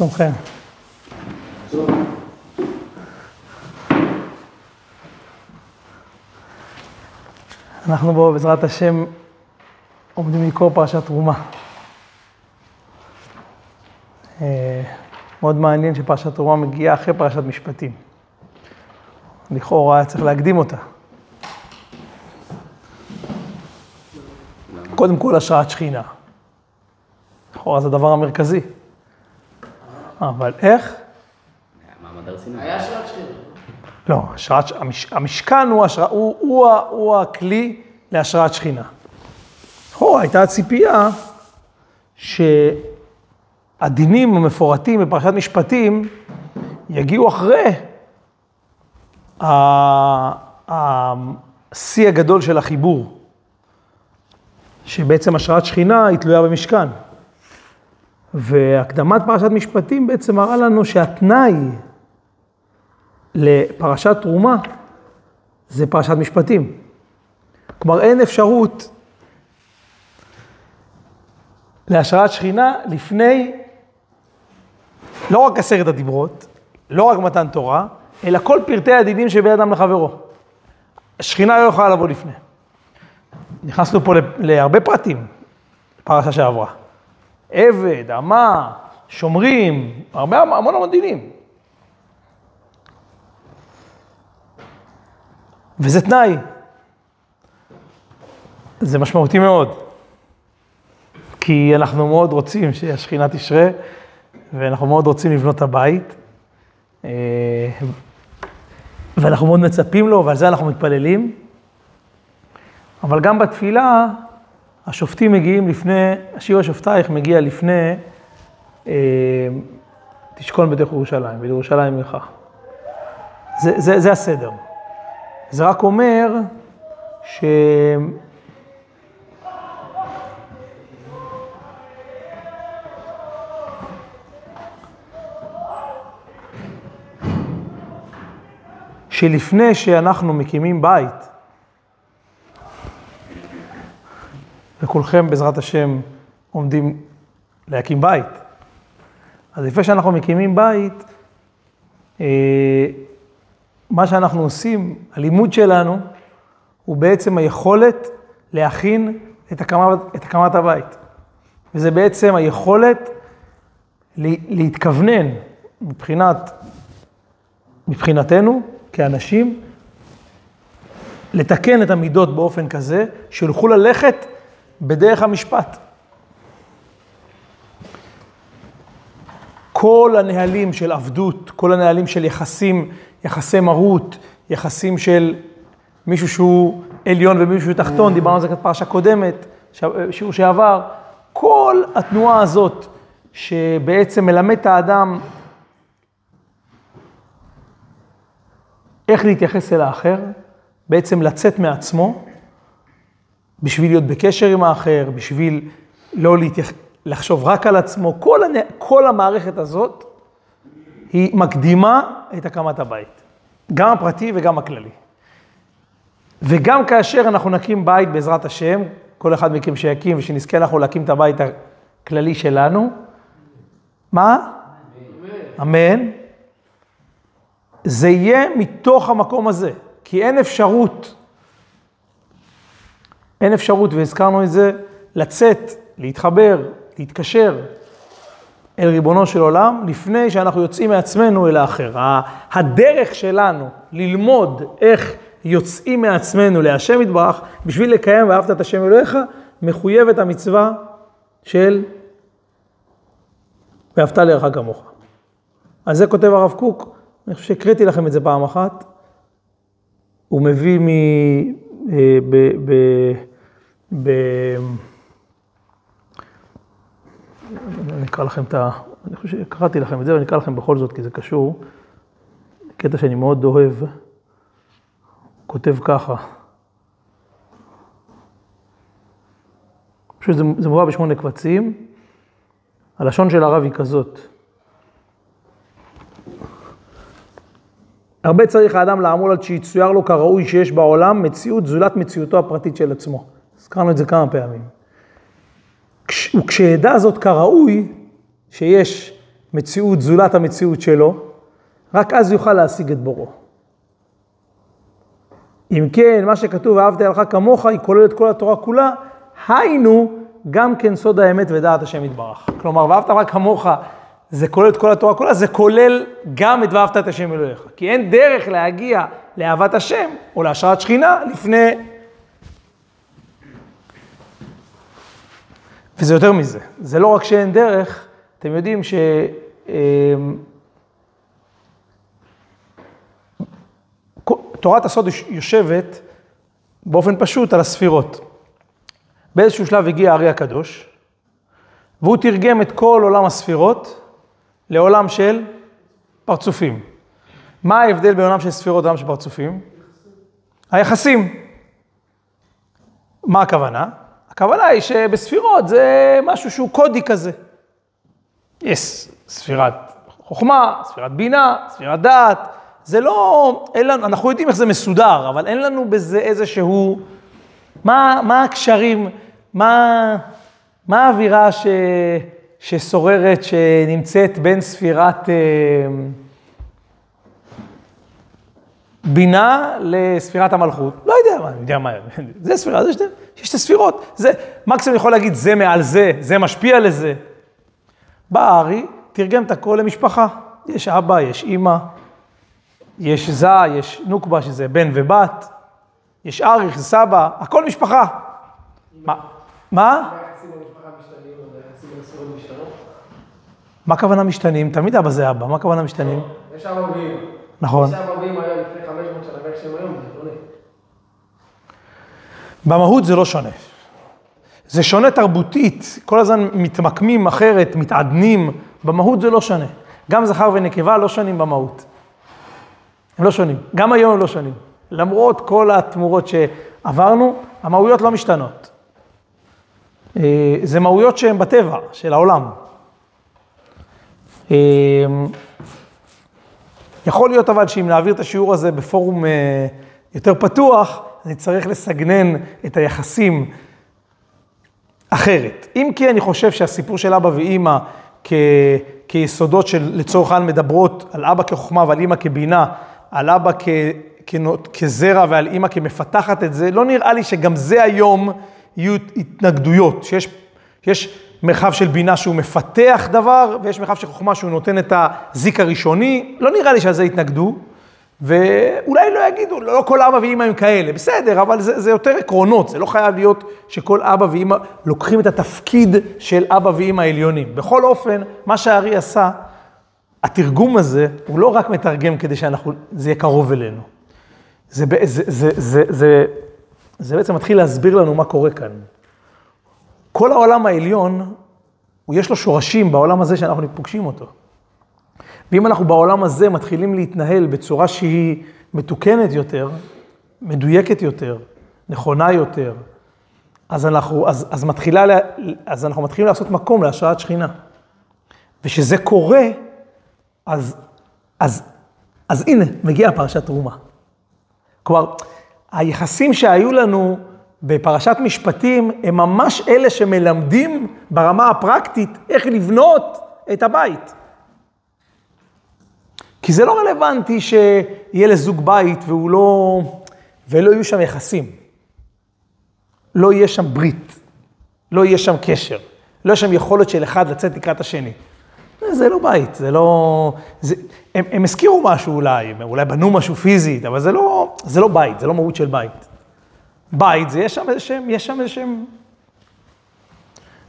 שלומכם? אנחנו בו, בעזרת השם, עומדים לקרוא פרשת תרומה. אה, מאוד מעניין שפרשת תרומה מגיעה אחרי פרשת משפטים. לכאורה היה צריך להקדים אותה. קודם כל השראת שכינה. לכאורה זה הדבר המרכזי. אבל איך? מעמד הר סיני. היה השראת שכינה. לא, השראת, המש, המשכן הוא, השרא, הוא, הוא, הוא הכלי להשראת שכינה. לכאורה הייתה ציפייה שהדינים המפורטים בפרשת משפטים יגיעו אחרי ה- השיא הגדול של החיבור, שבעצם השראת שכינה היא תלויה במשכן. והקדמת פרשת משפטים בעצם מראה לנו שהתנאי לפרשת תרומה זה פרשת משפטים. כלומר, אין אפשרות להשראת שכינה לפני לא רק עשרת הדיברות, לא רק מתן תורה, אלא כל פרטי הדינים שבין אדם לחברו. השכינה לא יכולה לבוא לפני. נכנסנו פה להרבה פרטים, פרשה שעברה. עבד, אמה, שומרים, הרבה, המון המון דינים. וזה תנאי. זה משמעותי מאוד. כי אנחנו מאוד רוצים שהשכינה תשרה, ואנחנו מאוד רוצים לבנות את הבית. אה, ואנחנו מאוד מצפים לו, ועל זה אנחנו מתפללים. אבל גם בתפילה, השופטים מגיעים לפני, השיר השופטייך מגיע לפני, אה, תשכון בתוך ירושלים, ולירושלים עירך. זה, זה, זה הסדר. זה רק אומר ש... שלפני שאנחנו מקימים בית, וכולכם בעזרת השם עומדים להקים בית, אז לפני שאנחנו מקימים בית, אה, מה שאנחנו עושים, הלימוד שלנו, הוא בעצם היכולת להכין את הקמת, את הקמת הבית. וזה בעצם היכולת לה- להתכוונן מבחינת, מבחינתנו, כאנשים, לתקן את המידות באופן כזה, שיוכלו ללכת בדרך המשפט. כל הנהלים של עבדות, כל הנהלים של יחסים, יחסי מרות, יחסים של מישהו שהוא עליון ומישהו שהוא תחתון, דיברנו על זה בפרשה קודמת, שיעור שעבר, כל התנועה הזאת שבעצם מלמד את האדם איך להתייחס אל האחר, בעצם לצאת מעצמו, בשביל להיות בקשר עם האחר, בשביל לא להתייח... לחשוב רק על עצמו, כל, הנ... כל המערכת הזאת היא מקדימה את הקמת הבית, גם הפרטי וגם הכללי. וגם כאשר אנחנו נקים בית בעזרת השם, כל אחד מכם שיקים ושנזכה אנחנו להקים את הבית הכללי שלנו, מה? אמן. זה יהיה מתוך המקום הזה, כי אין אפשרות, אין אפשרות, והזכרנו את זה, לצאת, להתחבר, להתקשר אל ריבונו של עולם, לפני שאנחנו יוצאים מעצמנו אל האחר. הדרך שלנו ללמוד איך יוצאים מעצמנו להשם יתברך, בשביל לקיים ואהבת את השם אלוהיך, מחויבת המצווה של ואהבת לרעך כמוך. אז זה כותב הרב קוק, אני חושב שהקראתי לכם את זה פעם אחת. הוא מביא מ... אה, ב... ב... ב... אני אקרא לכם את ה... אני חושב שקראתי לכם את זה, ואני אקרא לכם בכל זאת, כי זה קשור. קטע שאני מאוד אוהב. הוא כותב ככה. פשוט זה, זה מובא בשמונה קבצים. הלשון של הרב היא כזאת. הרבה צריך האדם לעמול עד שיצויר לו כראוי שיש בעולם מציאות זולת מציאותו הפרטית של עצמו. הזכרנו את זה כמה פעמים. כש- וכשידע זאת כראוי, שיש מציאות זולת המציאות שלו, רק אז יוכל להשיג את בורו. אם כן, מה שכתוב, ואהבת אלך כמוך, היא כוללת כל התורה כולה, היינו גם כן סוד האמת ודעת השם יתברך. כלומר, ואהבת אלך כמוך, זה כולל את כל התורה כולה, זה כולל גם את ואהבת את השם אלוהיך. כי אין דרך להגיע לאהבת השם או להשראת שכינה לפני... וזה יותר מזה. זה לא רק שאין דרך, אתם יודעים ש... אמ, תורת הסוד יושבת באופן פשוט על הספירות. באיזשהו שלב הגיע הארי הקדוש, והוא תרגם את כל עולם הספירות לעולם של פרצופים. מה ההבדל בין עולם של ספירות לעולם של פרצופים? היחסים. מה הכוונה? הכוונה היא שבספירות זה משהו שהוא קודי כזה. יש ספירת חוכמה, ספירת בינה, ספירת דעת, זה לא, אין לנו, אנחנו יודעים איך זה מסודר, אבל אין לנו בזה איזשהו, מה, מה הקשרים, מה, מה האווירה ש, ששוררת, שנמצאת בין ספירת אה, בינה לספירת המלכות? לא מה, אני יודע מה, זה ספירה, זה שתי, יש שתי ספירות, זה, מקסימום יכול להגיד זה מעל זה, זה משפיע לזה. בא הארי, תרגם את הכל למשפחה, יש אבא, יש אימא, יש זה, יש נוקבה, שזה בן ובת, יש אריך, סבא, הכל משפחה. מה? מה? מה הכוונה משתנים? תמיד אבא זה אבא, מה הכוונה משתנים? יש אבא ואמא. נכון. יש אבא ואמא היה לפני 500 שנה, ואיך שהם היום. במהות זה לא שונה. זה שונה תרבותית, כל הזמן מתמקמים אחרת, מתעדנים, במהות זה לא שונה. גם זכר ונקבה לא שונים במהות. הם לא שונים. גם היום הם לא שונים. למרות כל התמורות שעברנו, המהויות לא משתנות. אה, זה מהויות שהן בטבע, של העולם. אה, יכול להיות אבל שאם נעביר את השיעור הזה בפורום אה, יותר פתוח, אני צריך לסגנן את היחסים אחרת. אם כי אני חושב שהסיפור של אבא ואימא כ... כיסודות של לצורך העניין מדברות על אבא כחוכמה ועל אימא כבינה, על אבא כ, כ, כזרע ועל אימא כמפתחת את זה, לא נראה לי שגם זה היום יהיו התנגדויות, שיש יש מרחב של בינה שהוא מפתח דבר, ויש מרחב של חוכמה שהוא נותן את הזיק הראשוני, לא נראה לי שעל זה יתנגדו, ואולי לא יגידו, לא כל אבא ואימא הם כאלה, בסדר, אבל זה, זה יותר עקרונות, זה לא חייב להיות שכל אבא ואימא לוקחים את התפקיד של אבא ואימא העליונים. בכל אופן, מה שהארי עשה, התרגום הזה, הוא לא רק מתרגם כדי שזה יהיה קרוב אלינו. זה, זה, זה, זה, זה, זה בעצם מתחיל להסביר לנו מה קורה כאן. כל העולם העליון, יש לו שורשים בעולם הזה שאנחנו פוגשים אותו. ואם אנחנו בעולם הזה מתחילים להתנהל בצורה שהיא מתוקנת יותר, מדויקת יותר, נכונה יותר, אז אנחנו, אז, אז מתחילה, אז אנחנו מתחילים לעשות מקום להשראת שכינה. וכשזה קורה, אז, אז, אז הנה, מגיעה פרשת תרומה. כלומר, היחסים שהיו לנו בפרשת משפטים, הם ממש אלה שמלמדים ברמה הפרקטית איך לבנות את הבית. כי זה לא רלוונטי שיהיה לזוג בית והוא לא... ולא יהיו שם יחסים. לא יהיה שם ברית, לא יהיה שם קשר, לא יהיה שם יכולת של אחד לצאת לקראת השני. זה לא בית, זה לא... זה, הם, הם הזכירו משהו אולי, הם אולי בנו משהו פיזית, אבל זה לא, זה לא בית, זה לא מהות של בית. בית, זה יש שם איזה שהם, יש שם איזה שהם...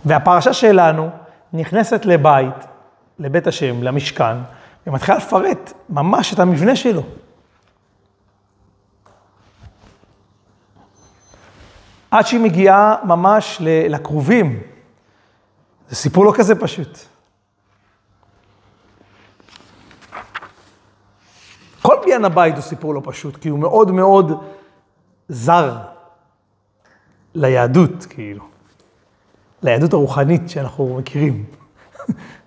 והפרשה שלנו נכנסת לבית, לבית השם, למשכן, ומתחילה לפרט ממש את המבנה שלו. עד שהיא מגיעה ממש לכרובים. זה סיפור לא כזה פשוט. כל בניין הבית הוא סיפור לא פשוט, כי הוא מאוד מאוד זר ליהדות, כאילו. ליהדות הרוחנית שאנחנו מכירים.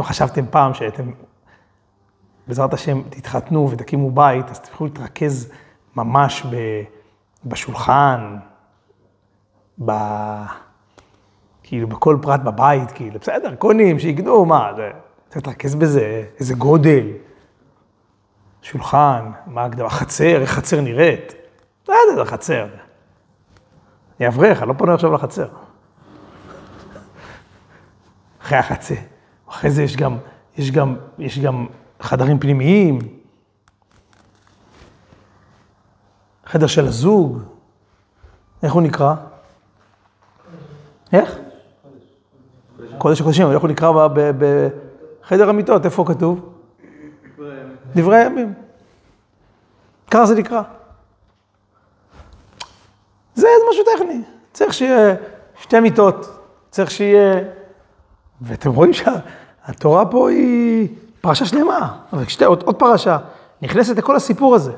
אתם חשבתם פעם שאתם, בעזרת השם, תתחתנו ותקימו בית, אז תוכלו להתרכז ממש ב, בשולחן, ב... כאילו בכל פרט בבית, כאילו, בסדר, קונים, שיקנו, מה, זה... צריך להתרכז בזה, איזה גודל, שולחן, מה הגדרה, חצר, איך חצר נראית. בסדר, זה חצר. אני אברך, אני לא פונה עכשיו לחצר. אחרי החצר. אחרי זה יש גם, יש גם, יש גם חדרים פנימיים, חדר של הזוג, איך הוא נקרא? איך? קודש הקודשים, איך הוא נקרא בחדר המיטות, איפה כתוב? דברי הימים. ככה זה נקרא. זה משהו טכני, צריך שיהיה שתי מיטות, צריך שיהיה... ואתם רואים שהתורה פה היא פרשה שלמה, אבל שתי, עוד, עוד פרשה, נכנסת לכל הסיפור הזה.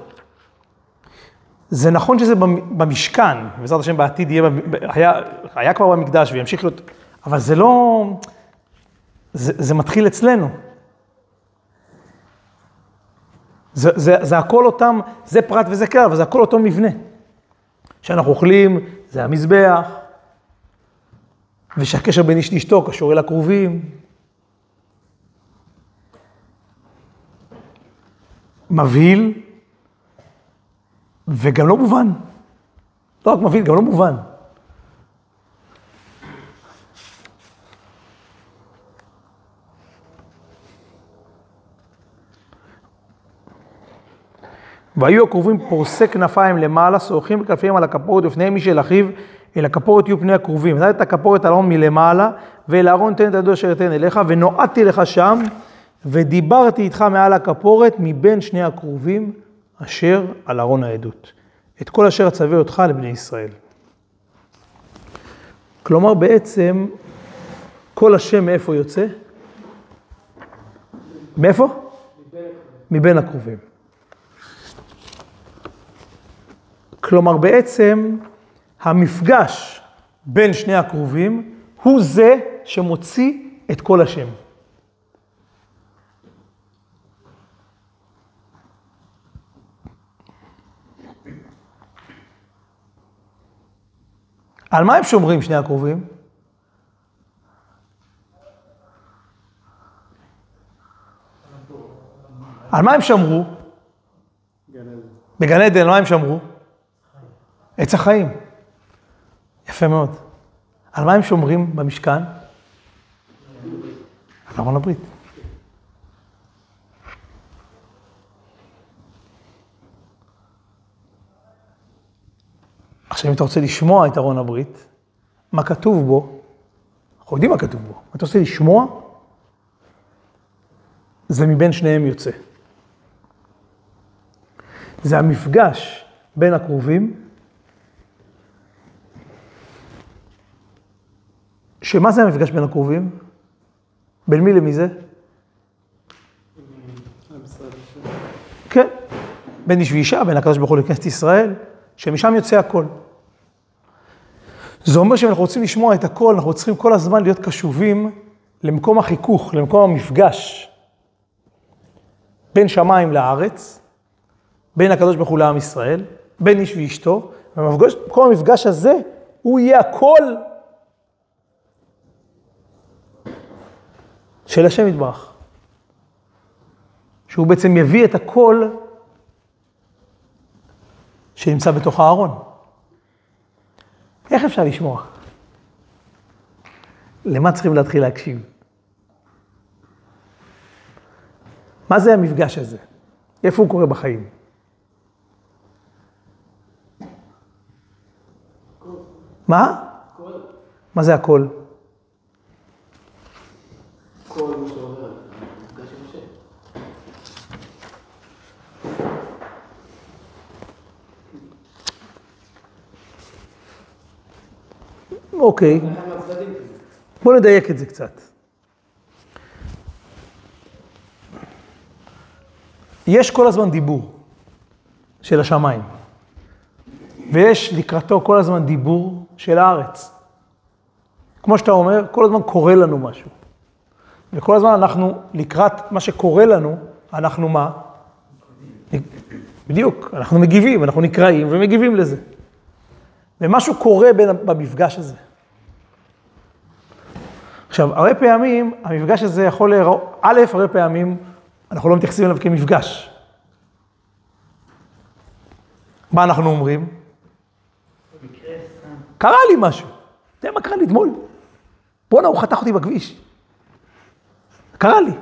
זה נכון שזה במשכן, בעזרת השם בעתיד יהיה, היה, היה כבר במקדש וימשיך להיות, אבל זה לא, זה, זה מתחיל אצלנו. זה, זה, זה הכל אותם, זה פרט וזה כלל, אבל זה הכל אותו מבנה. כשאנחנו אוכלים, זה המזבח, ושהקשר בין איש לאשתו קשור אל הקרובים. מבהיל, וגם לא מובן. לא רק מבהיל, גם לא מובן. והיו הקרובים פורסי כנפיים למעלה, שוחים בכנפיהם על הכפורת ופניהם איש אל אחיו, אל הכפורת יהיו פני הקרובים. נתת את הכפורת על ארון מלמעלה, ואל אהרון תן את ידו אשר אתן אליך, ונועדתי לך שם, ודיברתי איתך מעל הכפורת מבין שני הקרובים, אשר על ארון העדות. את כל אשר אצווה אותך לבני ישראל. כלומר, בעצם, כל השם מאיפה יוצא? מאיפה? מבין הקרובים. כלומר, בעצם, המפגש בין שני הקרובים הוא זה שמוציא את כל השם. על מה הם שומרים שני הקרובים? על מה הם שמרו? בגן עדן, מה הם שמרו? עץ החיים. יפה מאוד. על מה הם שומרים במשכן? על ארון הברית. עכשיו, אם אתה רוצה לשמוע את ארון הברית, מה כתוב בו, אנחנו יודעים מה כתוב בו, אתה רוצה לשמוע, זה מבין שניהם יוצא. זה המפגש בין הקרובים, שמה זה המפגש בין הקרובים? בין מי למי זה? כן, בין איש ואישה, בין הקדוש ברוך הוא לכנסת ישראל, שמשם יוצא הכל. זה אומר שאם אנחנו רוצים לשמוע את הכל, אנחנו צריכים כל הזמן להיות קשובים למקום החיכוך, למקום המפגש בין שמיים לארץ, בין הקדוש ברוך הוא לעם ישראל, בין איש ואשתו, ומקום המפגש הזה, הוא יהיה הכל של השם יתברך. שהוא בעצם יביא את הכל שנמצא בתוך הארון. איך אפשר לשמוע? למה צריכים להתחיל להקשיב? מה זה המפגש הזה? איפה הוא קורה בחיים? מה? מה זה הכל? כל מה שעובר, מפגש עם השם. אוקיי. בואו נדייק את זה קצת. יש כל הזמן דיבור של השמיים, ויש לקראתו כל הזמן דיבור של הארץ. כמו שאתה אומר, כל הזמן קורה לנו משהו. וכל הזמן אנחנו, לקראת מה שקורה לנו, אנחנו מה? בדיוק, אנחנו מגיבים, אנחנו נקראים ומגיבים לזה. ומשהו קורה במפגש הזה. עכשיו, הרבה פעמים המפגש הזה יכול להיראות, א', הרבה פעמים אנחנו לא מתייחסים אליו כמפגש. מה אנחנו אומרים? קרה לי משהו. אתה יודע מה קרה לי אתמול? בואנה, הוא חתך אותי בכביש. קרה לי. אתה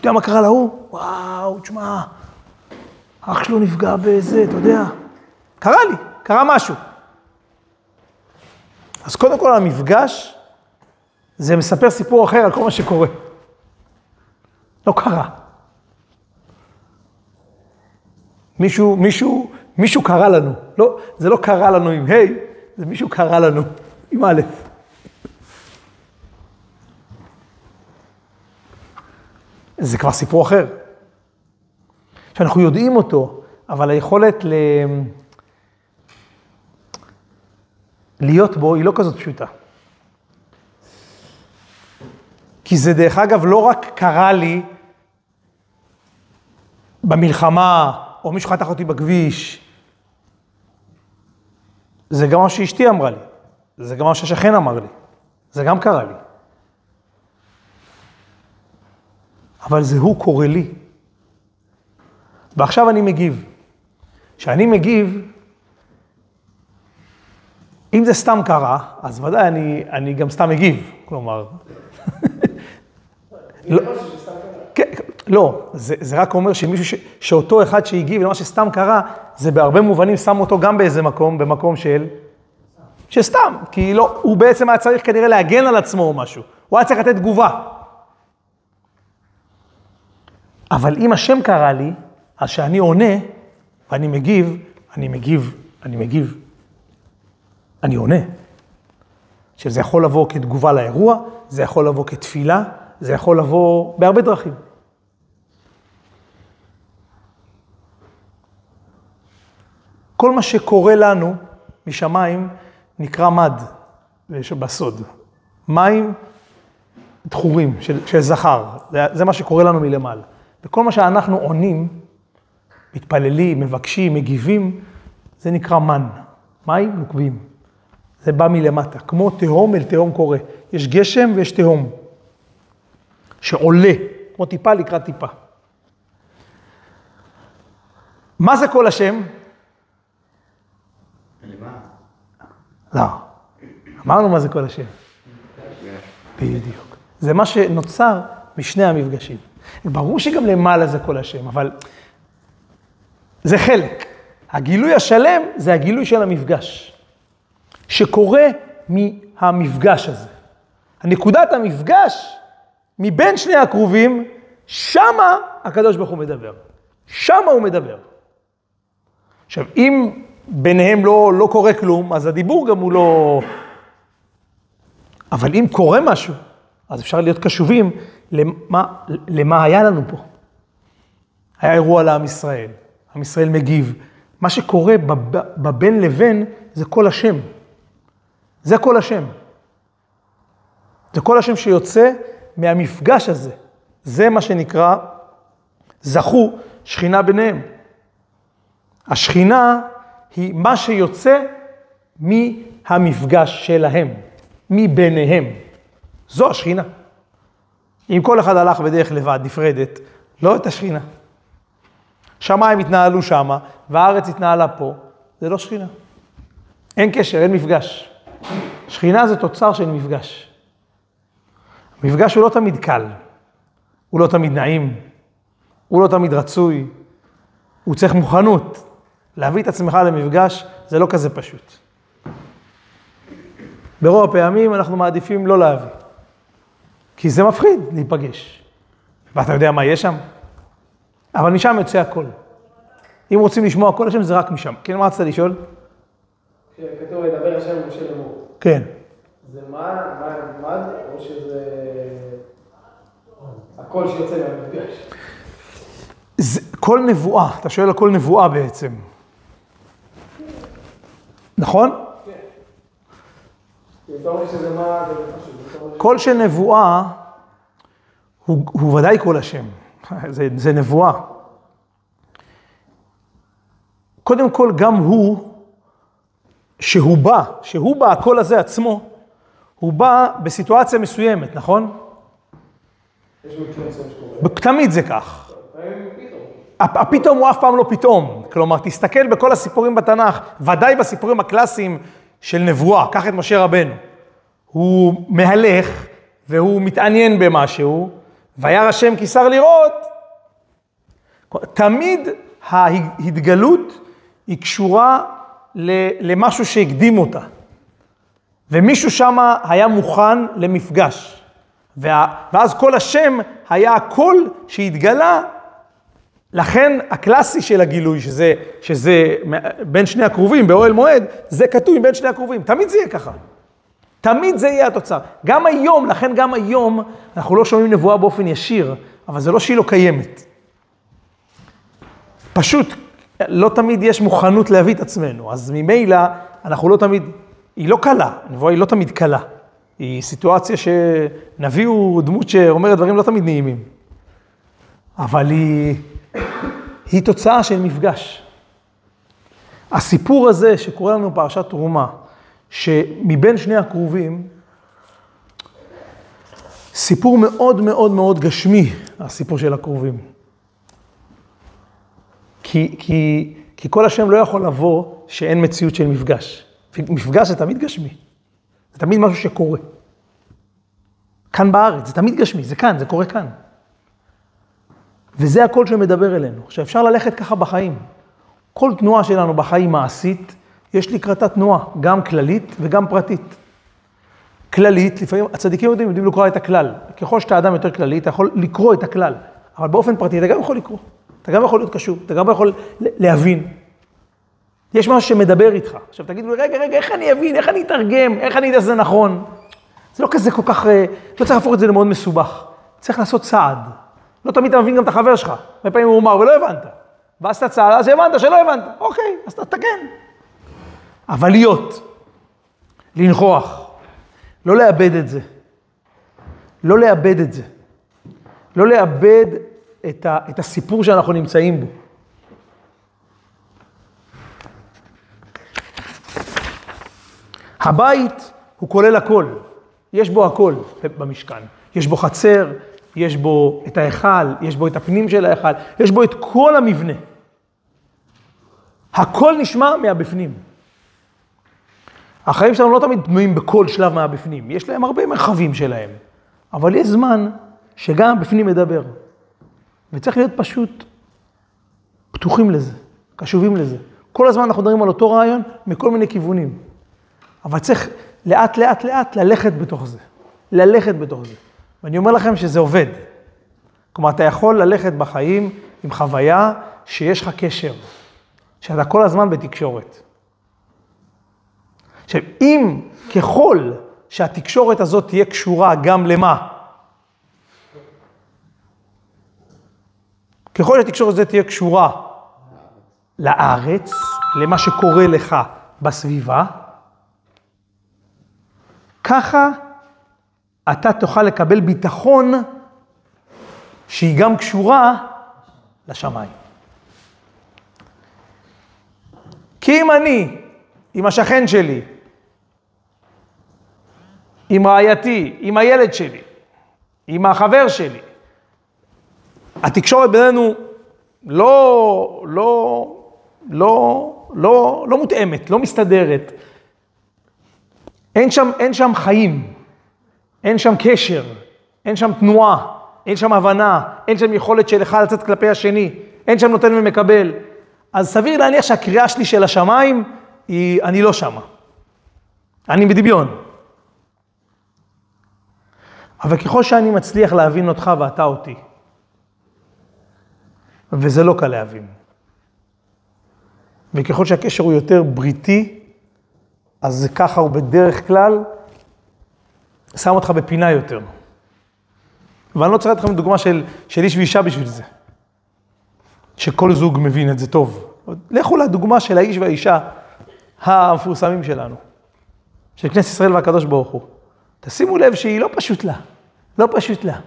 יודע מה קרה להוא? וואו, תשמע, אח שלו נפגע בזה, אתה יודע. קרה לי, קרה משהו. אז קודם כל, המפגש, זה מספר סיפור אחר על כל מה שקורה. לא קרה. מישהו, מישהו, מישהו קרא לנו. לא, זה לא קרה לנו עם ה', זה מישהו קרא לנו עם א'. זה כבר סיפור אחר. שאנחנו יודעים אותו, אבל היכולת ל... להיות בו היא לא כזאת פשוטה. כי זה דרך אגב לא רק קרה לי במלחמה, או מישהו חתך אותי בכביש, זה גם מה שאשתי אמרה לי, זה גם מה שהשכן אמר לי, זה גם קרה לי. אבל זה הוא קורא לי. ועכשיו אני מגיב. כשאני מגיב, אם זה סתם קרה, אז ודאי אני, אני גם סתם מגיב. כלומר, לא, כן, לא, זה, זה רק אומר שמישהו, ש, שאותו אחד שהגיב למה שסתם קרה, זה בהרבה מובנים שם אותו גם באיזה מקום, במקום של, שסתם, כי לא, הוא בעצם היה צריך כנראה להגן על עצמו או משהו, הוא היה צריך לתת תגובה. אבל אם השם קרא לי, אז כשאני עונה ואני מגיב, אני מגיב, אני מגיב, אני עונה. שזה יכול לבוא כתגובה לאירוע, זה יכול לבוא כתפילה, זה יכול לבוא בהרבה דרכים. כל מה שקורה לנו משמיים נקרא מד בסוד. מים דחורים של, של זכר, זה, זה מה שקורה לנו מלמעלה. וכל מה שאנחנו עונים, מתפללים, מבקשים, מגיבים, זה נקרא מן. מים נוקבים. זה בא מלמטה, כמו תהום אל תהום קורה. יש גשם ויש תהום, שעולה, כמו טיפה לקראת טיפה. מה זה כל השם? לא. אמרנו מה זה כל השם. בדיוק. זה מה שנוצר משני המפגשים. ברור שגם למעלה זה כל השם, אבל זה חלק. הגילוי השלם זה הגילוי של המפגש, שקורה מהמפגש הזה. הנקודת המפגש מבין שני הקרובים, שמה הקדוש ברוך הוא מדבר. שמה הוא מדבר. עכשיו, אם ביניהם לא, לא קורה כלום, אז הדיבור גם הוא לא... אבל אם קורה משהו, אז אפשר להיות קשובים למה, למה היה לנו פה. היה אירוע לעם ישראל, עם ישראל מגיב. מה שקורה בבין לבין זה כל השם. זה כל השם. זה כל השם שיוצא מהמפגש הזה. זה מה שנקרא, זכו שכינה ביניהם. השכינה היא מה שיוצא מהמפגש שלהם, מביניהם. זו השכינה. אם כל אחד הלך בדרך לבד, נפרדת, לא את השכינה. שמיים התנהלו שמה, והארץ התנהלה פה, זה לא שכינה. אין קשר, אין מפגש. שכינה זה תוצר של מפגש. מפגש הוא לא תמיד קל, הוא לא תמיד נעים, הוא לא תמיד רצוי, הוא צריך מוכנות. להביא את עצמך למפגש זה לא כזה פשוט. ברוב הפעמים אנחנו מעדיפים לא להביא, כי זה מפחיד להיפגש. ואתה יודע מה יש שם? אבל משם יוצא הכל. אם רוצים לשמוע הכל השם זה רק משם. כן, מה רצית לשאול? כתוב לדבר השם ומשה לאמור. כן. זה מה, מה מד, או שזה הקול שיוצא מהמפגש? זה, כל נבואה, אתה שואל על כל נבואה בעצם. נכון? כן. כל שנבואה הוא, הוא ודאי כל השם. זה, זה נבואה. קודם כל, גם הוא שהוא בא, שהוא בא, הקול הזה עצמו, הוא בא בסיטואציה מסוימת, נכון? תמיד זה כך. הפתאום הוא אף פעם לא פתאום. כלומר, תסתכל בכל הסיפורים בתנ"ך, ודאי בסיפורים הקלאסיים של נבואה, קח את משה רבנו. הוא מהלך והוא מתעניין במשהו, וירא השם כי שר לראות. תמיד ההתגלות היא קשורה למשהו שהקדים אותה. ומישהו שם היה מוכן למפגש. וה- ואז כל השם היה הקול שהתגלה לכן הקלאסי של הגילוי, שזה, שזה בין שני הקרובים, באוהל מועד, זה כתוב בין שני הקרובים. תמיד זה יהיה ככה. תמיד זה יהיה התוצר. גם היום, לכן גם היום, אנחנו לא שומעים נבואה באופן ישיר, אבל זה לא שהיא לא קיימת. פשוט, לא תמיד יש מוכנות להביא את עצמנו, אז ממילא אנחנו לא תמיד, היא לא קלה, הנבואה היא לא תמיד קלה. היא סיטואציה שנביא הוא דמות שאומרת דברים לא תמיד נעימים. אבל היא, היא תוצאה של מפגש. הסיפור הזה שקורה לנו בפרשת תרומה, שמבין שני הקרובים, סיפור מאוד מאוד מאוד גשמי, הסיפור של הקרובים. כי, כי, כי כל השם לא יכול לבוא שאין מציאות של מפגש. מפגש זה תמיד גשמי, זה תמיד משהו שקורה. כאן בארץ, זה תמיד גשמי, זה כאן, זה קורה כאן. וזה הקול שמדבר אלינו. עכשיו, אפשר ללכת ככה בחיים. כל תנועה שלנו בחיים מעשית, יש לקראתה תנועה, גם כללית וגם פרטית. כללית, לפעמים הצדיקים יודעים, יודעים לקרוא את הכלל. ככל שאתה אדם יותר כללי, אתה יכול לקרוא את הכלל. אבל באופן פרטי, אתה גם יכול לקרוא. אתה גם יכול להיות קשור, אתה גם יכול להבין. יש משהו שמדבר איתך. עכשיו תגידו לי, רגע, רגע, איך אני אבין, איך אני אתרגם, איך אני אדע שזה נכון? זה לא כזה כל כך, לא צריך להפוך את זה למאוד מסובך. צריך לעשות צעד. לא תמיד אתה מבין גם את החבר שלך. הרבה פעמים הוא אמר ולא הבנת. ואז אתה צעד, אז הבנת שלא הבנת. אוקיי, אז תתקן. אבל להיות, לנכוח, לא לאבד את זה. לא לאבד את זה. לא לאבד את, ה, את הסיפור שאנחנו נמצאים בו. הבית הוא כולל הכל, יש בו הכל במשכן. יש בו חצר, יש בו את ההיכל, יש בו את הפנים של ההיכל, יש בו את כל המבנה. הכל נשמע מהבפנים. החיים שלנו לא תמיד בנויים בכל שלב מהבפנים, יש להם הרבה מרחבים שלהם, אבל יש זמן שגם הבפנים מדבר. וצריך להיות פשוט פתוחים לזה, קשובים לזה. כל הזמן אנחנו מדברים על אותו רעיון מכל מיני כיוונים. אבל צריך לאט לאט לאט ללכת בתוך זה. ללכת בתוך זה. ואני אומר לכם שזה עובד. כלומר, אתה יכול ללכת בחיים עם חוויה שיש לך קשר, שאתה כל הזמן בתקשורת. עכשיו, אם ככל שהתקשורת הזאת תהיה קשורה גם למה? ככל שהתקשורת הזאת תהיה קשורה לארץ, למה שקורה לך בסביבה, ככה אתה תוכל לקבל ביטחון שהיא גם קשורה לשמיים. כי אם אני, עם השכן שלי, עם רעייתי, עם הילד שלי, עם החבר שלי, התקשורת בינינו לא, לא, לא, לא, לא מותאמת, לא מסתדרת. אין שם, אין שם חיים, אין שם קשר, אין שם תנועה, אין שם הבנה, אין שם יכולת של אחד לצאת כלפי השני, אין שם נותן ומקבל. אז סביר להניח שהקריאה שלי של השמיים היא, אני לא שמה. אני בדמיון. אבל ככל שאני מצליח להבין אותך ואתה אותי, וזה לא קל להבין, וככל שהקשר הוא יותר בריתי, אז ככה הוא בדרך כלל שם אותך בפינה יותר. ואני לא צריך לתת לכם דוגמה של, של איש ואישה בשביל זה, שכל זוג מבין את זה טוב. לכו לדוגמה של האיש והאישה המפורסמים שלנו, של כנסת ישראל והקדוש ברוך הוא. תשימו לב שהיא לא פשוט לה, לא פשוט לה.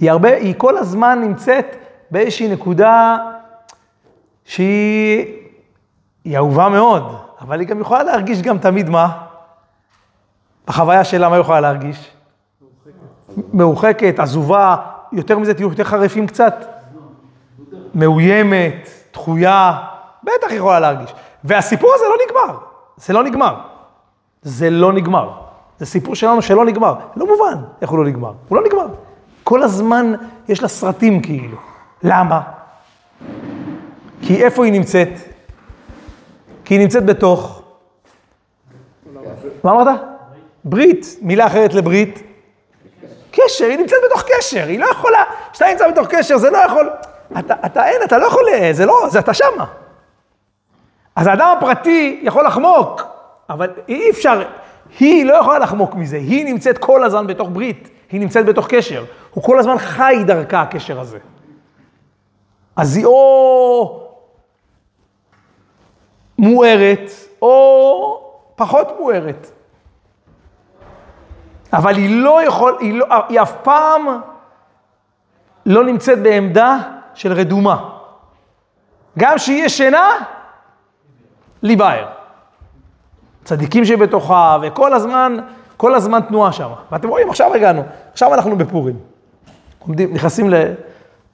היא, הרבה, היא כל הזמן נמצאת באיזושהי נקודה שהיא היא אהובה מאוד, אבל היא גם יכולה להרגיש גם תמיד מה? בחוויה שלה, מה היא יכולה להרגיש? מרוחקת, עזובה, יותר מזה תהיו יותר חריפים קצת. מאוימת, דחויה, בטח היא יכולה להרגיש. והסיפור הזה לא נגמר, זה לא נגמר. זה לא נגמר. זה סיפור שלנו שלא נגמר. לא מובן איך הוא לא נגמר. הוא לא נגמר. כל הזמן יש לה סרטים כאילו. למה? כי איפה היא נמצאת? כי היא נמצאת בתוך... מה אמרת? ברית. מילה אחרת לברית? קשר, היא נמצאת בתוך קשר, היא לא יכולה, כשאתה נמצא בתוך קשר זה לא יכול, אתה, אתה אין, אתה לא יכול, זה לא, זה אתה שמה. אז האדם הפרטי יכול לחמוק, אבל אי אפשר, היא לא יכולה לחמוק מזה, היא נמצאת כל הזמן בתוך ברית, היא נמצאת בתוך קשר, הוא כל הזמן חי דרכה הקשר הזה. אז היא או מוארת, או פחות מוארת. אבל היא לא יכול, היא, לא, היא אף פעם לא נמצאת בעמדה של רדומה. גם שהיא ישנה, לי בער. צדיקים שבתוכה, וכל הזמן, כל הזמן תנועה שם. ואתם רואים, עכשיו הגענו, עכשיו אנחנו בפורים. עומדים, נכנסים ל...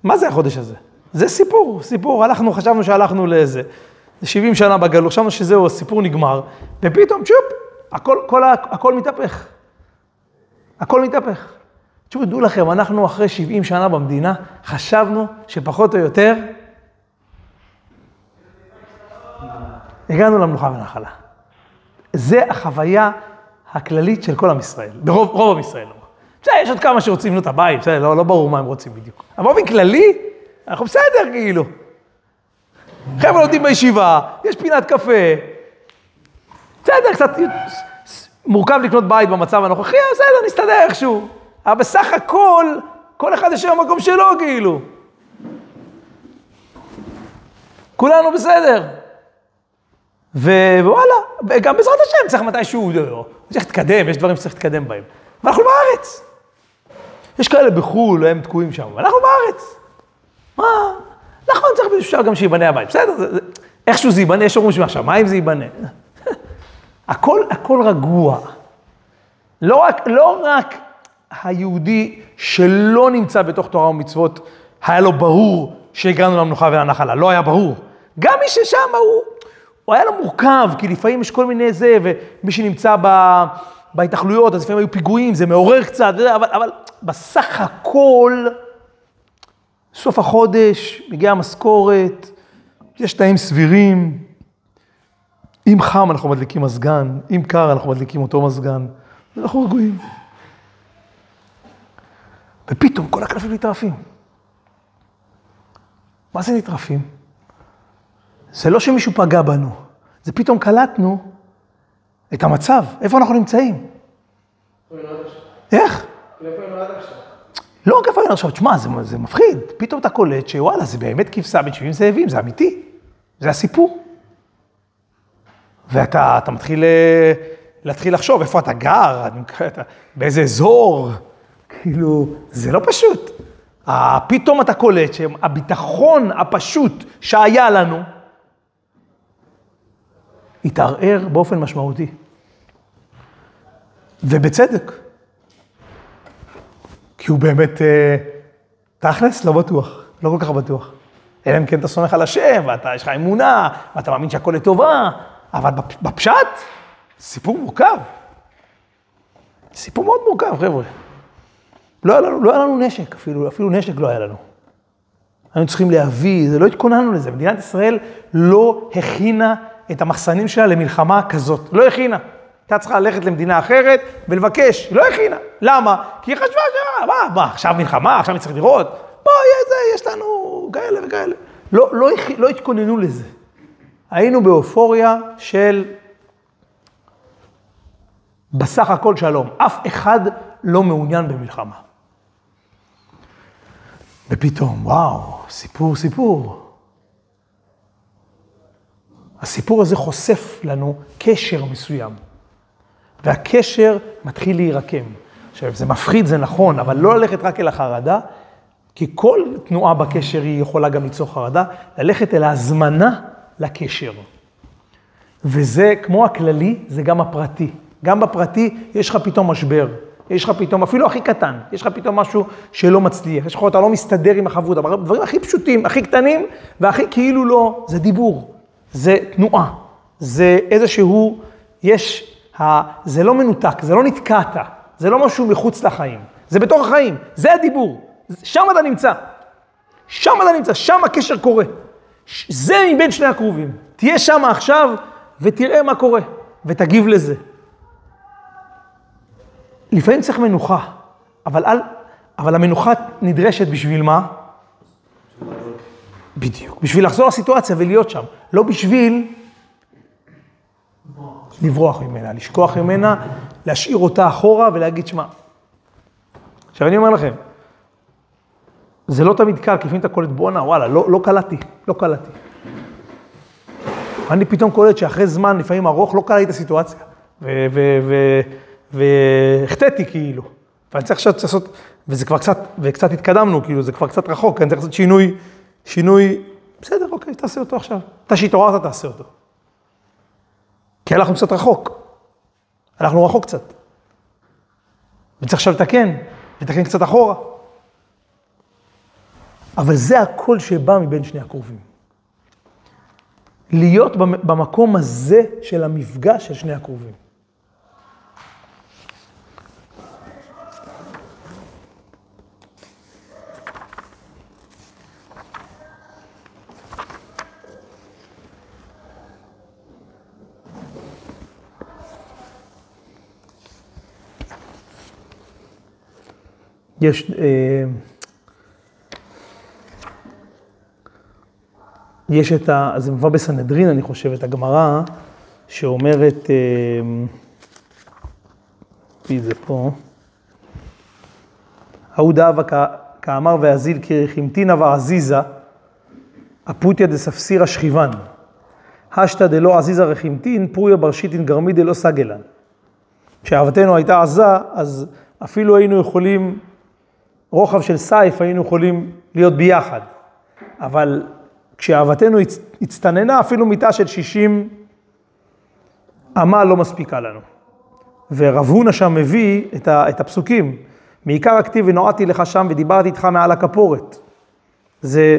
מה זה החודש הזה? זה סיפור, סיפור. הלכנו, חשבנו שהלכנו לאיזה, זה 70 שנה בגלות, חשבנו שזהו, הסיפור נגמר, ופתאום, צ'ופ, הכל, כל, הכל מתהפך. הכל מתהפך. תשמעו, דעו לכם, אנחנו אחרי 70 שנה במדינה, חשבנו שפחות או יותר הגענו למנוחה ונחלה. זה החוויה הכללית של כל עם ישראל, ברוב רוב עם ישראל. בסדר, יש עוד כמה שרוצים לבנות הבית, בסדר, לא, לא ברור מה הם רוצים בדיוק. אבל באופן כללי, אנחנו בסדר כאילו. חבר'ה לומדים בישיבה, יש פינת קפה. בסדר, קצת מורכב לקנות בית במצב הנוכחי, בסדר, נסתדר איכשהו. אבל בסך הכל, כל אחד יש במקום שלו כאילו. כולנו בסדר. ווואלה, גם בעזרת השם צריך מתישהו, לא, צריך להתקדם, יש דברים שצריך להתקדם בהם. ואנחנו בארץ. יש כאלה בחו"ל, הם תקועים שם, ואנחנו בארץ. מה? נכון, צריך אפשר גם שייבנה הבית, בסדר, זה, איכשהו זה ייבנה, יש אומרים שמהשמיים זה ייבנה. הכל, הכל רגוע. לא רק, לא רק היהודי שלא נמצא בתוך תורה ומצוות, היה לו ברור שהגענו למנוחה ולנחלה, לא היה ברור. גם מי ששם הוא, הוא היה לו מורכב, כי לפעמים יש כל מיני זה, ומי שנמצא ב, בהתנחלויות, אז לפעמים היו פיגועים, זה מעורר קצת, אבל, אבל בסך הכל, סוף החודש, מגיעה המשכורת, יש תנאים סבירים, אם חם אנחנו מדליקים מזגן, אם קר אנחנו מדליקים אותו מזגן, ואנחנו רגועים. ופתאום כל הקלפים נטרפים. מה זה נטרפים? זה לא שמישהו פגע בנו, זה פתאום קלטנו את המצב, איפה אנחנו נמצאים. איך? לא רק היינו עכשיו, תשמע, זה, זה מפחיד. פתאום אתה קולט שוואלה, זה באמת כבשה בין 70 זאבים, זה אמיתי. זה הסיפור. ואתה מתחיל אה, להתחיל לחשוב איפה אתה גר, באיזה אזור, כאילו, זה לא פשוט. פתאום אתה קולט שהביטחון הפשוט שהיה לנו, התערער באופן משמעותי. ובצדק. כי הוא באמת, אה, תכלס, לא בטוח, לא כל כך בטוח. אלא אם כן אתה סומך על השם, ואתה, יש לך אמונה, ואתה מאמין שהכל לטובה, אבל בפשט, סיפור מורכב. סיפור מאוד מורכב, חבר'ה. לא היה לנו, לא היה לנו נשק, אפילו, אפילו נשק לא היה לנו. היינו צריכים להביא, זה לא התכוננו לזה. מדינת ישראל לא הכינה את המחסנים שלה למלחמה כזאת. לא הכינה. הייתה צריכה ללכת למדינה אחרת ולבקש, היא לא הכינה. למה? כי היא חשבה ש... מה, מה, עכשיו מלחמה, עכשיו אני צריך לראות? בוא, יש לנו כאלה וכאלה. לא, לא, לא התכוננו לזה. היינו באופוריה של בסך הכל שלום. אף אחד לא מעוניין במלחמה. ופתאום, וואו, סיפור, סיפור. הסיפור הזה חושף לנו קשר מסוים, והקשר מתחיל להירקם. עכשיו, זה מפחיד, זה נכון, אבל לא ללכת רק אל החרדה, כי כל תנועה בקשר היא יכולה גם ליצור חרדה, ללכת אל ההזמנה לקשר. וזה, כמו הכללי, זה גם הפרטי. גם בפרטי יש לך פתאום משבר. יש לך פתאום, אפילו הכי קטן, יש לך פתאום משהו שלא מצליח. יש לך, אתה לא מסתדר עם החברות, אבל דברים הכי פשוטים, הכי קטנים, והכי כאילו לא, זה דיבור, זה תנועה, זה איזשהו, יש, זה לא מנותק, זה לא נתקעת, זה לא משהו מחוץ לחיים, זה בתוך החיים, זה הדיבור, שם אתה נמצא. שם אתה נמצא, שם הקשר קורה. זה מבין שני הקרובים. תהיה שם עכשיו ותראה מה קורה, ותגיב לזה. לפעמים צריך מנוחה, אבל, אל, אבל המנוחה נדרשת בשביל מה? בדיוק. בשביל לחזור לסיטואציה ולהיות שם. לא בשביל לברוח ממנה, לשכוח ממנה, להשאיר אותה אחורה ולהגיד, שמע. עכשיו אני אומר לכם, זה לא תמיד קל, כי לפעמים אתה קולט, בואנה, וואלה, לא, לא קלטתי, לא קלטתי. אני פתאום קולט שאחרי זמן, לפעמים ארוך, לא קלטתי את הסיטואציה. והחטאתי כאילו. ואני צריך עכשיו לעשות, וזה כבר קצת, וקצת התקדמנו, כאילו, זה כבר קצת רחוק, אני צריך לעשות שינוי, שינוי, בסדר, אוקיי, תעשה אותו עכשיו. אתה שהתעוררת, תעשה אותו. כי הלכנו קצת רחוק. הלכנו רחוק קצת. וצריך עכשיו לתקן, לתקן קצת אחורה. אבל זה הקול שבא מבין שני הקרובים. להיות במקום הזה של המפגש של שני הקרובים. יש, אה, יש את ה... זה מבוא בסנהדרין, אני חושב, את הגמרא, שאומרת, מי זה פה? ההוא דאבה כאמר ואזיל כרחימתינא ועזיזה, אפותיה דספסירא שכיבן. השתא דלא עזיזה רחימתין, פוריה ברשיתין גרמי דלא סגלן. כשאהבתנו הייתה עזה, אז אפילו היינו יכולים, רוחב של סייף היינו יכולים להיות ביחד. אבל כשאהבתנו הצטננה, אפילו מיטה של 60 אמה לא מספיקה לנו. ורב הונא שם מביא את, ה, את הפסוקים, מעיקר הכתיב ונועדתי לך שם ודיברתי איתך מעל הכפורת. זה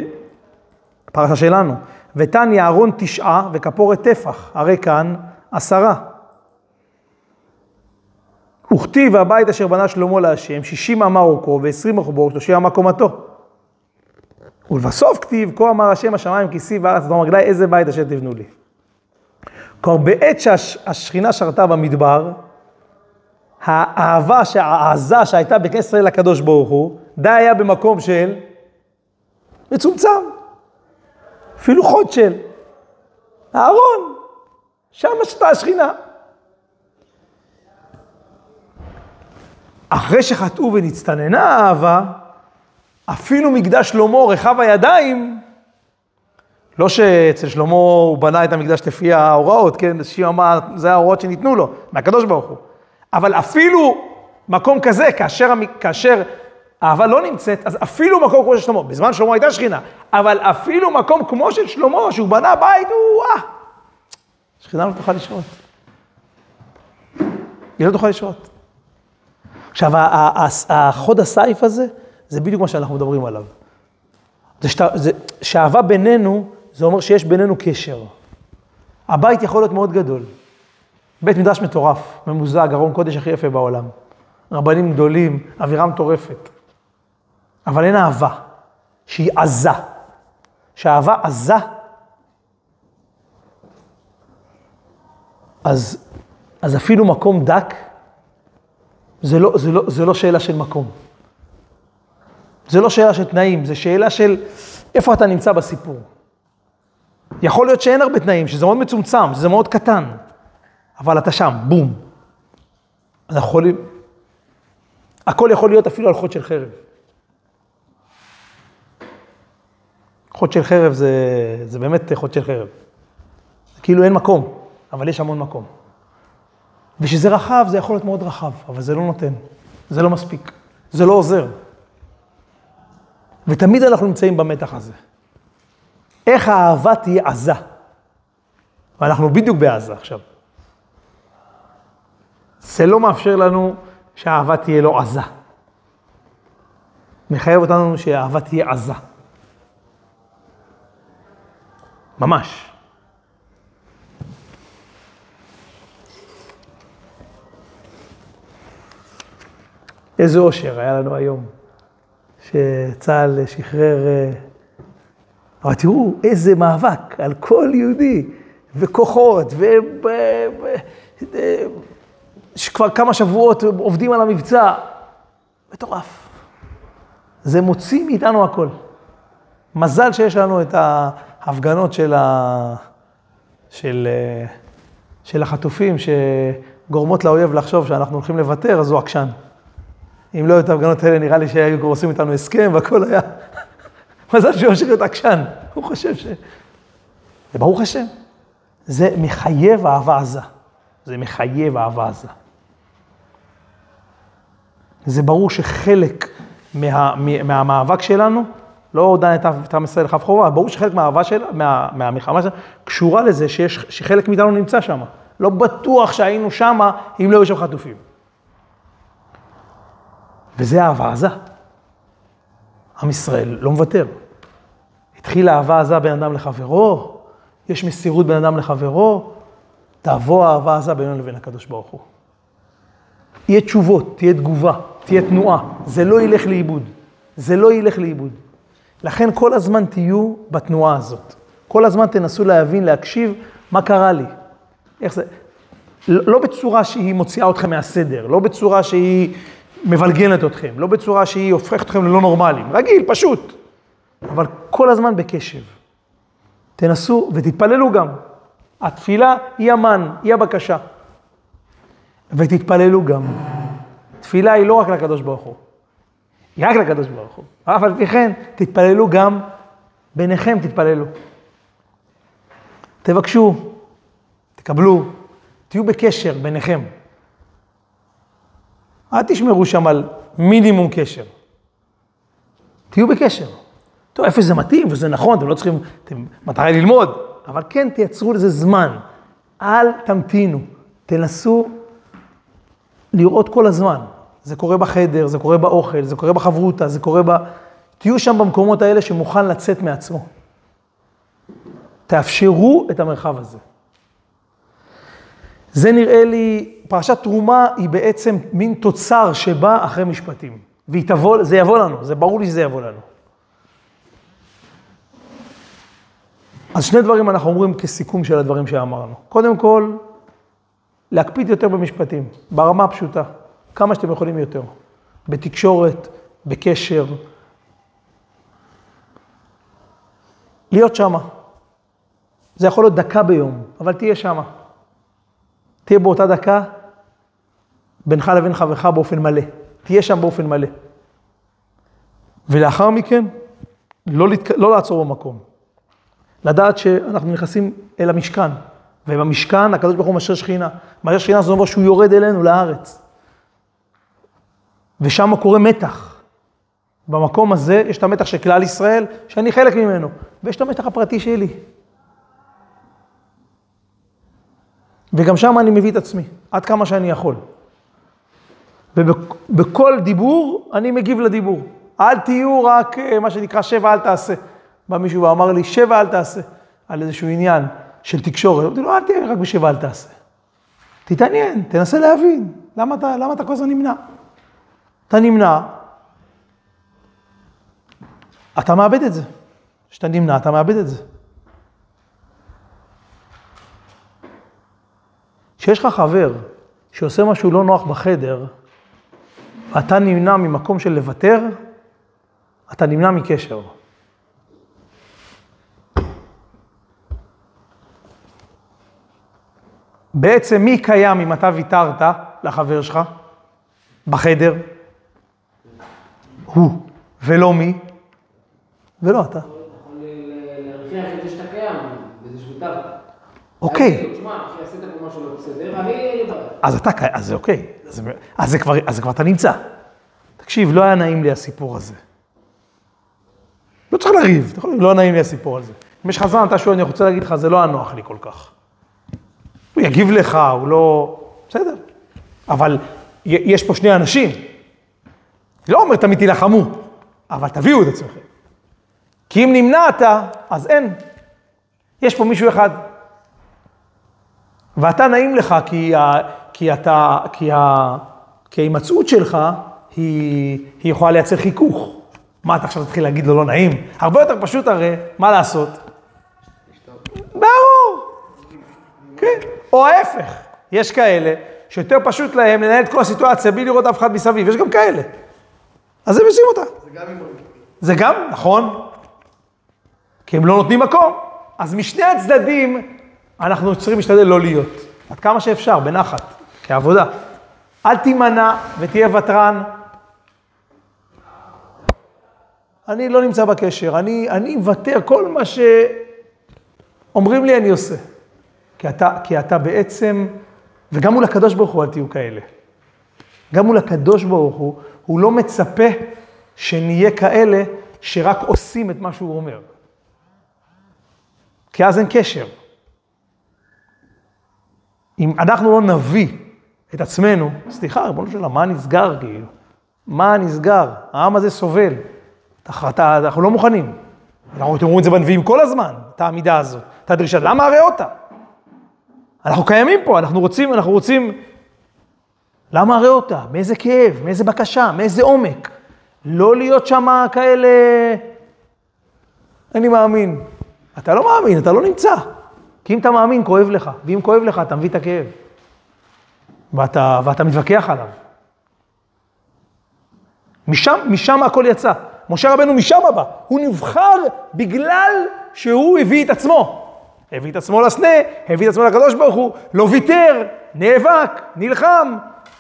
פרשה שלנו. ותן יערון תשעה וכפורת טפח, הרי כאן עשרה. וכתיב הבית אשר בנה שלמה להשם, שישים אמה אורכו ועשרים רחובו, שלושים אמה קומתו. ולבסוף כתיב, כה אמר השם השמיים כיסי וארץ אדום רגלי, איזה בית אשר תבנו לי. כלומר, בעת שהשכינה שרתה במדבר, האהבה, העזה שהייתה בכנסת ישראל לקדוש ברוך הוא, די היה במקום של מצומצם. אפילו חוד של אהרון, שם שתה השכינה. אחרי שחטאו ונצטננה האהבה, אפילו מקדש שלמה רחב הידיים, לא שאצל שלמה הוא בנה את המקדש לפי ההוראות, כן? שיר אמר, זה ההוראות שניתנו לו, מהקדוש ברוך הוא. אבל אפילו מקום כזה, כאשר, כאשר אהבה לא נמצאת, אז אפילו מקום כמו של שלמה, בזמן שלמה הייתה שכינה, אבל אפילו מקום כמו של שלמה, שהוא בנה בית, הוא אה, שכינה לא תוכל לשרות. היא לא תוכל לשרות. עכשיו, החוד הסייף הזה, זה בדיוק מה שאנחנו מדברים עליו. זה, שת, זה שאהבה בינינו, זה אומר שיש בינינו קשר. הבית יכול להיות מאוד גדול. בית מדרש מטורף, ממוזג, ארון קודש הכי יפה בעולם. רבנים גדולים, אווירה מטורפת. אבל אין אהבה, שהיא עזה. שהאהבה עזה, אז, אז אפילו מקום דק, זה לא, זה, לא, זה לא שאלה של מקום. זה לא שאלה של תנאים, זה שאלה של איפה אתה נמצא בסיפור. יכול להיות שאין הרבה תנאים, שזה מאוד מצומצם, שזה מאוד קטן, אבל אתה שם, בום. אנחנו יכולים, הכל יכול להיות אפילו על חוד של חרב. חוד של חרב זה, זה באמת חוד של חרב. כאילו אין מקום, אבל יש המון מקום. ושזה רחב, זה יכול להיות מאוד רחב, אבל זה לא נותן, זה לא מספיק, זה לא עוזר. ותמיד אנחנו נמצאים במתח הזה. איך האהבה תהיה עזה? ואנחנו בדיוק בעזה עכשיו. זה לא מאפשר לנו שהאהבה תהיה לא עזה. מחייב אותנו שהאהבה תהיה עזה. ממש. איזה אושר היה לנו היום, שצה"ל שחרר... אה, אבל תראו, איזה מאבק על כל יהודי, וכוחות, וכבר כמה שבועות עובדים על המבצע. מטורף. זה מוציא מאיתנו הכל. מזל שיש לנו את ההפגנות של, ה... של... אה, של החטופים, שגורמות לאויב לחשוב שאנחנו הולכים לוותר, אז הוא עקשן. אם לא היו את ההפגנות האלה, נראה לי שהיו עושים איתנו הסכם והכל היה... מזל שהוא ממשיך להיות עקשן. הוא חושב ש... וברוך השם, זה מחייב אהבה עזה. זה מחייב אהבה עזה. זה ברור שחלק מה, מהמאבק שלנו, לא דן את עם ישראל לכף חובה, ברור שחלק מהאהבה של, מה, מהמלחמה שלנו קשורה לזה שיש, שחלק מאיתנו נמצא שם. לא בטוח שהיינו שם אם לא היו שם חטופים. וזה אהבה עזה. עם ישראל לא מוותר. התחילה אהבה עזה בין אדם לחברו, יש מסירות בין אדם לחברו, תבוא האהבה עזה בינינו לבין הקדוש ברוך הוא. יהיה תשובות, תהיה תגובה, תהיה תנועה. זה לא ילך לאיבוד. זה לא ילך לאיבוד. לכן כל הזמן תהיו בתנועה הזאת. כל הזמן תנסו להבין, להקשיב, מה קרה לי. איך זה... לא בצורה שהיא מוציאה אתכם מהסדר, לא בצורה שהיא מבלגנת אתכם, לא בצורה שהיא הופכת אתכם ללא נורמליים. רגיל, פשוט. אבל כל הזמן בקשב. תנסו ותתפללו גם. התפילה היא המן, היא הבקשה. ותתפללו גם. תפילה היא לא רק לקדוש ברוך הוא, היא רק לקדוש ברוך הוא. אף על פי כן, תתפללו גם ביניכם, תתפללו. תבקשו, תקבלו, תהיו בקשר ביניכם. אל תשמרו שם על מינימום קשר. תהיו בקשר. טוב, איפה זה מתאים וזה נכון, אתם לא צריכים, אתם מטרה ללמוד, אבל כן תייצרו לזה זמן. אל תמתינו, תנסו לראות כל הזמן. זה קורה בחדר, זה קורה באוכל, זה קורה בחברותא, זה קורה ב... תהיו שם במקומות האלה שמוכן לצאת מעצמו. תאפשרו את המרחב הזה. זה נראה לי, פרשת תרומה היא בעצם מין תוצר שבא אחרי משפטים. והיא תבוא, זה יבוא לנו, זה ברור לי שזה יבוא לנו. אז שני דברים אנחנו אומרים כסיכום של הדברים שאמרנו. קודם כל, להקפיד יותר במשפטים, ברמה הפשוטה, כמה שאתם יכולים יותר. בתקשורת, בקשר. להיות שמה. זה יכול להיות דקה ביום, אבל תהיה שמה. תהיה באותה דקה בינך לבין חברך באופן מלא. תהיה שם באופן מלא. ולאחר מכן, לא, לתק... לא לעצור במקום. לדעת שאנחנו נכנסים אל המשכן, ובמשכן הקדוש ברוך הוא משרה שכינה. משרה שכינה זאת אומרת שהוא יורד אלינו לארץ. ושם קורה מתח. במקום הזה יש את המתח של כלל ישראל, שאני חלק ממנו, ויש את המתח הפרטי שלי. וגם שם אני מביא את עצמי, עד כמה שאני יכול. ובכל דיבור, אני מגיב לדיבור. אל תהיו רק, אה, מה שנקרא, שבע אל תעשה. בא מישהו ואמר לי, שבע אל תעשה, על איזשהו עניין של תקשורת. אמרתי לו, אל תהיה רק בשבע אל תעשה. תתעניין, תנסה להבין, למה אתה, למה אתה כל הזמן נמנע? אתה נמנע, אתה מאבד את זה. כשאתה נמנע, אתה מאבד את זה. כשיש לך חבר שעושה משהו לא נוח בחדר, ואתה נמנע ממקום של לוותר, אתה נמנע מקשר. בעצם מי קיים אם אתה ויתרת לחבר שלך בחדר? הוא, ולא מי? ולא אתה. אוקיי. אז אתה, אז זה אוקיי, אז זה כבר, אתה נמצא. תקשיב, לא היה נעים לי הסיפור הזה. לא צריך לריב, לא נעים לי הסיפור הזה. אם יש לך זמן, אתה שואל, אני רוצה להגיד לך, זה לא היה נוח לי כל כך. הוא יגיב לך, הוא לא... בסדר. אבל יש פה שני אנשים. לא אומר תמיד תילחמו, אבל תביאו את עצמכם. כי אם נמנעת, אז אין. יש פה מישהו אחד. ואתה נעים לך כי, ה, כי, אתה, כי, ה, כי ההימצאות שלך היא, היא יכולה לייצר חיכוך. מה אתה עכשיו תתחיל להגיד לו לא נעים? הרבה יותר פשוט הרי, מה לעשות? ברור. כן. או ההפך, יש כאלה שיותר פשוט להם לנהל את כל הסיטואציה בלי לראות אף אחד מסביב, יש גם כאלה. אז הם עושים אותה. זה גם. זה גם, נכון, כי הם לא נותנים מקום. אז משני הצדדים אנחנו צריכים להשתדל לא להיות. עד כמה שאפשר, בנחת, כעבודה. אל תימנע ותהיה ותרן. אני לא נמצא בקשר, אני, אני מוותר, כל מה שאומרים לי אני עושה. כי אתה, כי אתה בעצם, וגם מול הקדוש ברוך הוא אל תהיו כאלה. גם מול הקדוש ברוך הוא, הוא לא מצפה שנהיה כאלה שרק עושים את מה שהוא אומר. כי אז אין קשר. אם אנחנו לא נביא את עצמנו, סליחה, ריבונו של מה נסגר כאילו? מה נסגר? העם הזה סובל. אתה, אנחנו לא מוכנים. אנחנו אתם רואים את זה בנביאים כל הזמן, את העמידה הזאת, את הדרישה, למה הרי אותה? אנחנו קיימים פה, אנחנו רוצים, אנחנו רוצים... למה הרי אותה? מאיזה כאב, מאיזה בקשה, מאיזה עומק? לא להיות שם כאלה... אני מאמין. אתה לא מאמין, אתה לא נמצא. כי אם אתה מאמין, כואב לך. ואם כואב לך, אתה מביא את הכאב. ואתה, ואתה מתווכח עליו. משם, משם הכל יצא. משה רבנו משם בא. הוא נבחר בגלל שהוא הביא את עצמו. הביא את עצמו לסנה, הביא את עצמו לקדוש ברוך הוא, לא ויתר, נאבק, נלחם.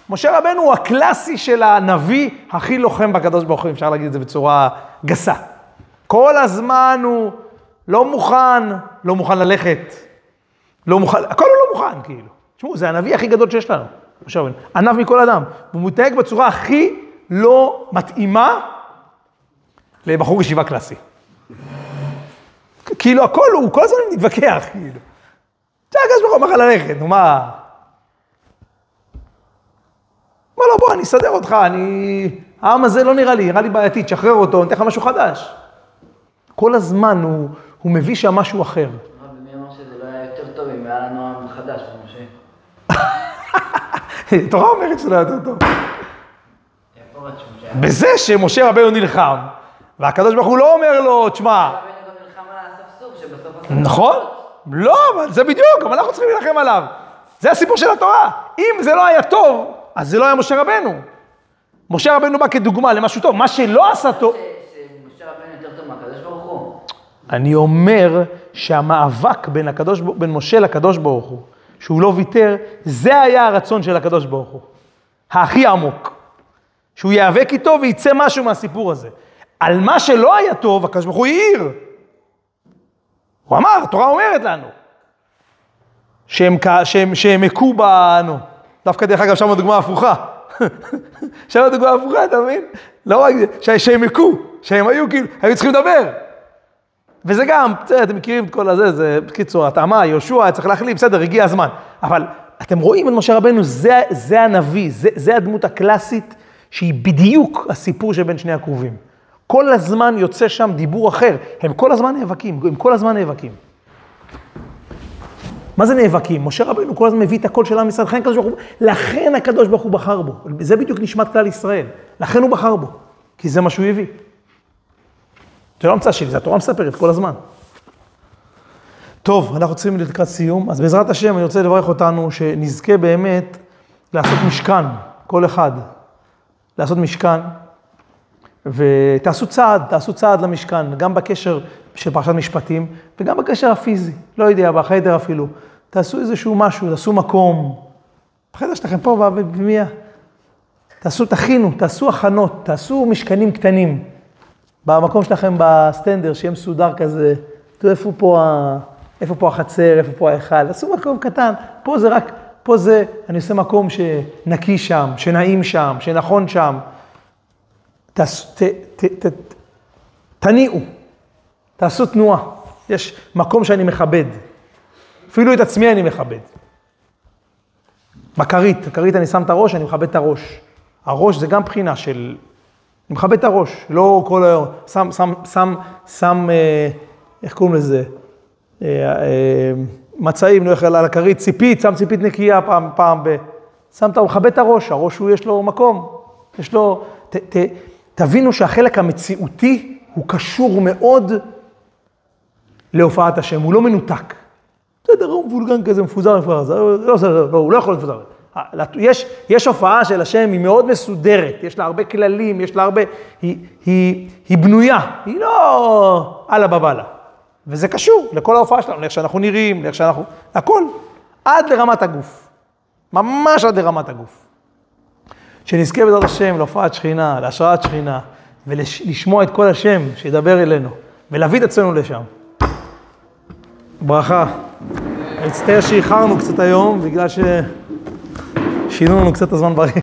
משה רבנו הוא הקלאסי של הנביא הכי לוחם בקדוש ברוך הוא, אפשר להגיד את זה בצורה גסה. כל הזמן הוא לא מוכן, לא מוכן ללכת, לא מוכן, הכל הוא לא מוכן, כאילו. תשמעו, זה הנביא הכי גדול שיש לנו, משה רבנו, ענב מכל אדם. והוא מתנהג בצורה הכי לא מתאימה לבחור ישיבה קלאסי. כאילו הכל, הוא כל הזמן מתווכח, כאילו. זה הקדוש ברוך הוא אמר לך ללכת, נו מה? אומר לו, בוא, אני אסדר אותך, אני... העם הזה לא נראה לי, נראה לי בעייתי, תשחרר אותו, אני אתן לך משהו חדש. כל הזמן הוא, הוא מביא שם משהו אחר. הרב, מי אמר שזה לא היה יותר טוב אם היה לנו עם חדש, משה? התורה אומרת שזה לא יותר טוב. בזה שמשה רבנו נלחם, והקדוש ברוך הוא לא אומר לו, תשמע. נכון? לא, אבל זה בדיוק, גם אנחנו צריכים להילחם עליו. זה הסיפור של התורה. אם זה לא היה טוב, אז זה לא היה משה רבנו. משה רבנו בא כדוגמה למשהו טוב, מה שלא עשה טוב... אני אומר שהמאבק בין, הקדוש, בין משה לקדוש ברוך הוא, שהוא לא ויתר, זה היה הרצון של הקדוש ברוך הוא. הכי עמוק. שהוא ייאבק איתו וייצא משהו מהסיפור הזה. על מה שלא היה טוב, הקדוש ברוך הוא העיר. הוא אמר, התורה אומרת לנו. שהם, שהם, שהם הכו בנו. דווקא דרך אגב, שם הדוגמה הפוכה. שם הדוגמה הפוכה, אתה מבין? לא רק זה, שהם הכו, שהם היו כאילו, היו צריכים לדבר. וזה גם, אתם מכירים את כל הזה, זה בקיצור, התאמה, יהושע צריך להחליף, בסדר, הגיע הזמן. אבל אתם רואים את משה רבנו, זה, זה הנביא, זה, זה הדמות הקלאסית, שהיא בדיוק הסיפור שבין שני הכרובים. כל הזמן יוצא שם דיבור אחר, הם כל הזמן נאבקים, הם כל הזמן נאבקים. מה זה נאבקים? משה רבנו כל הזמן מביא את הקול של עם ישראל, לכן הקדוש ברוך הוא, לכן הקדוש ברוך הוא בחר בו. זה בדיוק נשמת כלל ישראל. לכן הוא בחר בו, כי זה מה שהוא הביא. זה לא המצאה שלי, זה התורה מספרת כל הזמן. טוב, אנחנו צריכים להיות לקראת סיום, אז בעזרת השם אני רוצה לברך אותנו שנזכה באמת לעשות משכן, כל אחד, לעשות משכן, ותעשו צעד, תעשו צעד למשכן, גם בקשר של פרשת משפטים, וגם בקשר הפיזי, לא יודע, בחדר אפילו. תעשו איזשהו משהו, תעשו מקום. בחדר שלכם פה בפנימייה. תעשו, תכינו, תעשו הכנות, תעשו משכנים קטנים. במקום שלכם בסטנדר, שיהיה מסודר כזה, תראו איפה פה, ה... איפה פה החצר, איפה פה ההיכל, תעשו מקום קטן. פה זה רק, פה זה, אני עושה מקום שנקי שם, שנעים שם, שנכון שם. תעשו, ת, ת, ת, תניעו, תעשו תנועה. יש מקום שאני מכבד. אפילו את עצמי אני מכבד. בכרית, בכרית אני שם את הראש, אני מכבד את הראש. הראש זה גם בחינה של... אני מכבד את הראש, לא כל היום, שם, שם, שם, שם, אה, איך קוראים לזה? אה, אה, מצעים, לא יכול על הכרית, ציפית, שם ציפית נקייה פעם, פעם ב... שם, אתה מכבד את הראש, הראש הוא, יש לו מקום, יש לו... ת, ת, תבינו שהחלק המציאותי הוא קשור מאוד להופעת השם, הוא לא מנותק. בסדר, הוא מבולגן כזה, מפוזר, מפוזר, זה לא, לא, לא, הוא לא יכול להיות מפוזר. יש, יש הופעה של השם, היא מאוד מסודרת, יש לה הרבה כללים, יש לה הרבה, היא, היא, היא בנויה, היא לא אללה בבאללה. וזה קשור לכל ההופעה שלנו, לאיך שאנחנו נראים, לאיך שאנחנו, הכל, עד לרמת הגוף. ממש עד לרמת הגוף. שנזכה בעזרת השם להופעת שכינה, להשראת שכינה, ולשמוע את כל השם שידבר אלינו, ולהביא את עצמנו לשם. ברכה. אני מצטער שאיחרנו קצת היום, בגלל ששינו לנו קצת את הזמן בריא.